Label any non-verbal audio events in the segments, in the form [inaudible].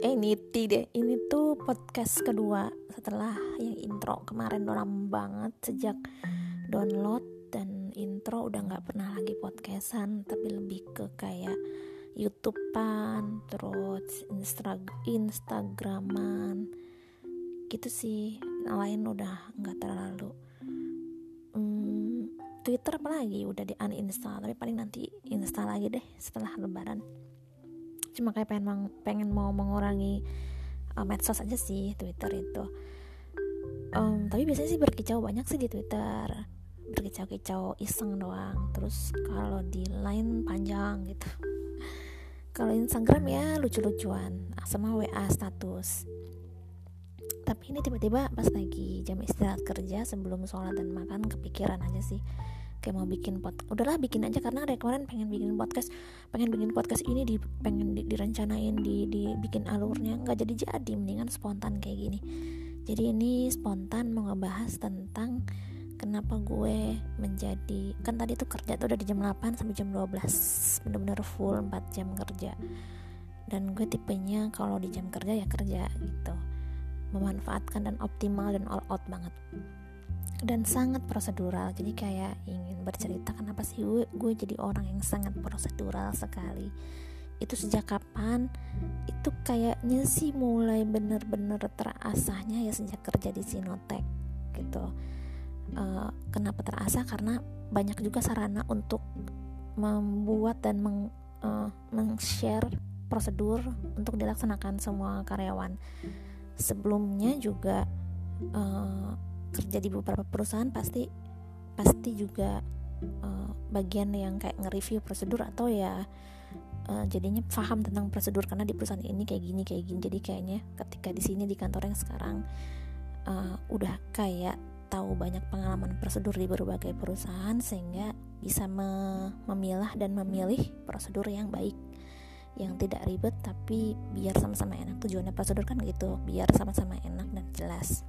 eh niti deh. Ini tuh podcast kedua setelah yang intro kemarin lama banget sejak download dan intro udah nggak pernah lagi podcastan tapi lebih ke kayak YouTubean terus Instra Instagraman. Gitu sih. Lain udah nggak terlalu. Hmm, Twitter apalagi udah di uninstall tapi paling nanti install lagi deh setelah lebaran cuma kayak pengen pengen mau mengurangi uh, medsos aja sih Twitter itu. Um, tapi biasanya sih berkicau banyak sih di Twitter. Berkicau-kicau iseng doang. Terus kalau di line panjang gitu. Kalau Instagram ya lucu-lucuan. Sama WA status. Tapi ini tiba-tiba pas lagi jam istirahat kerja sebelum sholat dan makan kepikiran aja sih kayak mau bikin pot udahlah bikin aja karena dari kemarin pengen bikin podcast pengen bikin podcast ini di pengen di, direncanain di, di bikin alurnya nggak jadi jadi mendingan spontan kayak gini. Jadi ini spontan mau ngebahas tentang kenapa gue menjadi kan tadi tuh kerja tuh udah di jam 8 sampai jam 12 bener-bener full 4 jam kerja. Dan gue tipenya kalau di jam kerja ya kerja gitu. Memanfaatkan dan optimal dan all out banget dan sangat prosedural. Jadi kayak ingin bercerita kenapa sih gue, gue jadi orang yang sangat prosedural sekali? Itu sejak kapan? Itu kayaknya sih mulai bener-bener terasahnya ya sejak kerja di Sinotek gitu. Uh, kenapa terasa karena banyak juga sarana untuk membuat dan meng, uh, meng-share prosedur untuk dilaksanakan semua karyawan. Sebelumnya juga uh, kerja di beberapa perusahaan pasti pasti juga uh, bagian yang kayak nge-review prosedur atau ya uh, jadinya paham tentang prosedur karena di perusahaan ini kayak gini kayak gini. Jadi kayaknya ketika di sini di kantor yang sekarang uh, udah kayak tahu banyak pengalaman prosedur di berbagai perusahaan sehingga bisa me memilah dan memilih prosedur yang baik yang tidak ribet tapi biar sama-sama enak. Tujuannya prosedur kan gitu biar sama-sama enak dan jelas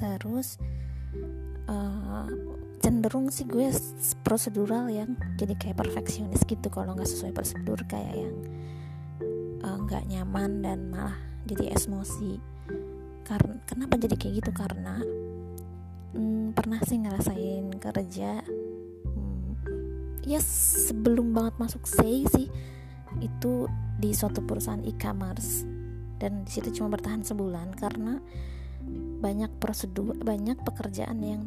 terus uh, cenderung sih gue prosedural yang jadi kayak perfeksionis gitu kalau nggak sesuai prosedur kayak yang eh, nggak uh, nyaman dan malah jadi emosi. Karena kenapa jadi kayak gitu? Karena hmm, pernah sih ngerasain kerja hmm, ya sebelum banget masuk say sih itu di suatu perusahaan e-commerce. Dan di situ cuma bertahan sebulan karena banyak prosedur banyak pekerjaan yang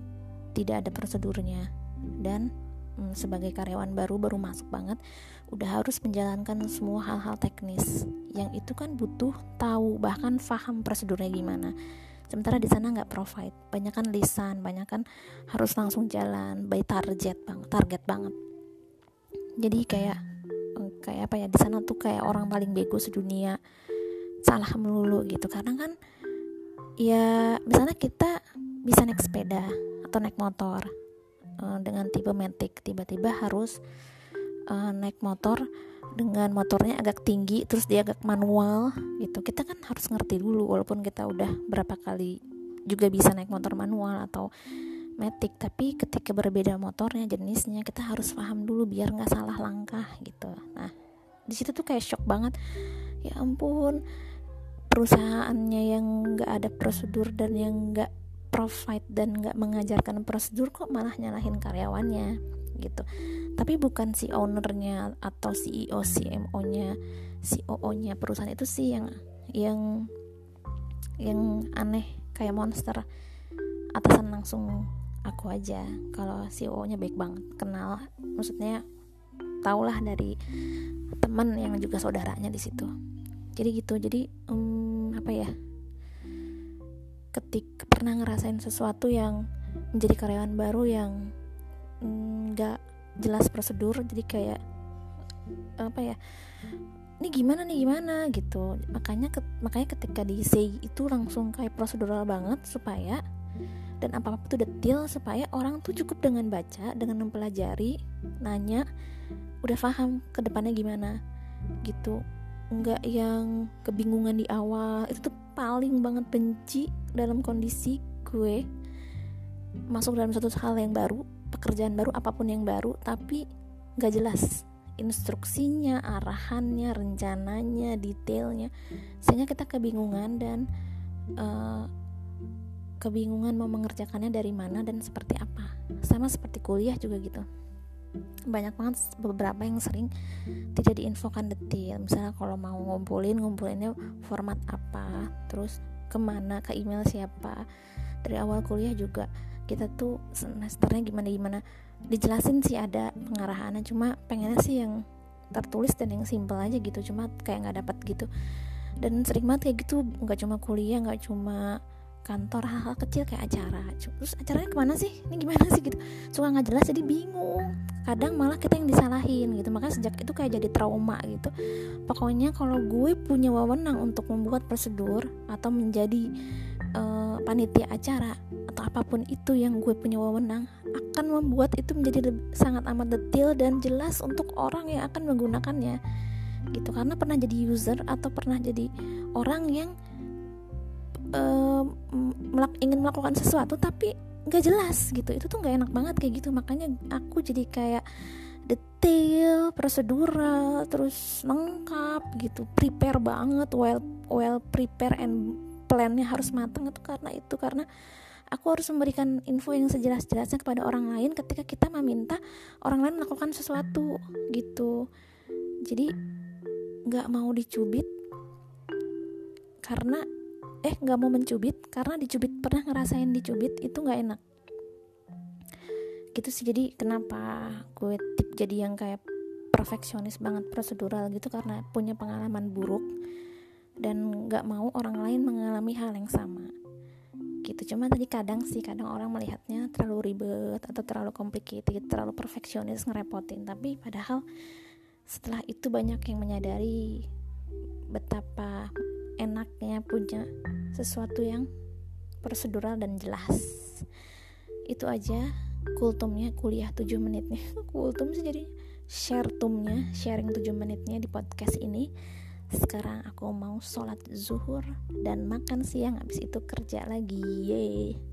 tidak ada prosedurnya. Dan hmm, sebagai karyawan baru baru masuk banget udah harus menjalankan semua hal-hal teknis. Yang itu kan butuh tahu bahkan paham prosedurnya gimana. Sementara di sana nggak provide. Banyak kan lisan banyak kan harus langsung jalan. By target bang target banget. Jadi kayak kayak apa ya di sana tuh kayak orang paling bego sedunia. Salah melulu gitu. Karena kan ya misalnya kita bisa naik sepeda atau naik motor uh, dengan tipe matic tiba-tiba harus uh, naik motor dengan motornya agak tinggi terus dia agak manual gitu. Kita kan harus ngerti dulu walaupun kita udah berapa kali juga bisa naik motor manual atau matic tapi ketika berbeda motornya jenisnya kita harus paham dulu biar nggak salah langkah gitu. Nah di situ tuh kayak shock banget. Ya ampun perusahaannya yang nggak ada prosedur dan yang nggak provide dan nggak mengajarkan prosedur kok malah nyalahin karyawannya gitu. Tapi bukan si ownernya atau CEO CMO nya COO nya perusahaan itu sih yang yang yang aneh kayak monster. Atasan langsung aku aja. Kalau CEO nya baik banget kenal maksudnya tahulah dari teman yang juga saudaranya di situ. Jadi gitu jadi um, apa ya ketik pernah ngerasain sesuatu yang menjadi karyawan baru yang nggak mm, jelas prosedur jadi kayak apa ya ini gimana nih gimana? gitu. Makanya ke, makanya ketika di say itu langsung kayak prosedural banget supaya dan apa apa itu detail supaya orang tuh cukup dengan baca dengan mempelajari nanya udah paham ke depannya gimana gitu nggak yang kebingungan di awal. Itu tuh paling banget benci dalam kondisi gue masuk dalam satu hal yang baru pekerjaan baru apa pun yang baru tapi nggak jelas instruksinya arahannya rencananya detailnya. Sehingga kita kebingungan dan uh, kebingungan mau mengerjakannya dari mana dan seperti apa. Sama seperti kuliah juga gitu banyak banget beberapa yang sering tidak diinfokan detail. Misalnya kalau mau ngumpulin ngumpulinnya format apa terus ke mana ke email siapa. Dari awal kuliah juga kita tuh semesternya gimana gimana. Dijelasin sih ada pengarahannya cuma pengennya sih yang tertulis dan yang simple aja gitu cuma kayak nggak dapat gitu. Dan sering banget kayak gitu nggak cuma kuliah nggak cuma kantor hal-hal kecil kayak acara. Terus acaranya ke mana sih? Ini gimana sih gitu. Suka nggak jelas jadi bingung. Kadang malah kita yang disalahin gitu. Makanya sejak itu kayak jadi trauma gitu. Pokoknya kalau gue punya wewenang untuk membuat prosedur atau menjadi uh, panitia acara atau apa pun itu yang gue punya wewenang akan membuat itu menjadi sangat amat detail dan jelas untuk orang yang akan menggunakannya gitu. Karena pernah jadi user atau pernah jadi orang yang melak ingin melakukan sesuatu tapi nggak jelas gitu. Itu tuh nggak enak banget kayak gitu. Makanya aku jadi kayak detail prosedural terus lengkap gitu. Prepare banget well well prepare and plannya harus matang itu karena itu. Karena aku harus memberikan info yang sejelas-jelasnya kepada orang lain ketika kita meminta orang lain melakukan sesuatu gitu. Jadi nggak mau dicubit karena eh nggak mau mencubit karena dicubit. Pernah ngerasain dicubit? Itu nggak enak. Gitu sih. Jadi kenapa gue tip jadi yang kayak perfeksionis banget prosedural gitu? Karena punya pengalaman buruk dan nggak mau orang lain mengalami hal yang sama. Gitu. Cuma tadi kadang sih kadang orang melihatnya terlalu ribet atau terlalu complicated terlalu perfeksionis ngerepotin. Tapi padahal setelah itu banyak yang menyadari betapa enaknya punya sesuatu yang prosedural dan jelas. Itu aja kultumnya kuliah 7 menitnya. [laughs] Kultum sih jadi share tumnya sharing 7 menitnya di podcast ini. Sekarang aku mau sholat zuhur dan makan siang habis itu kerja lagi. Yeay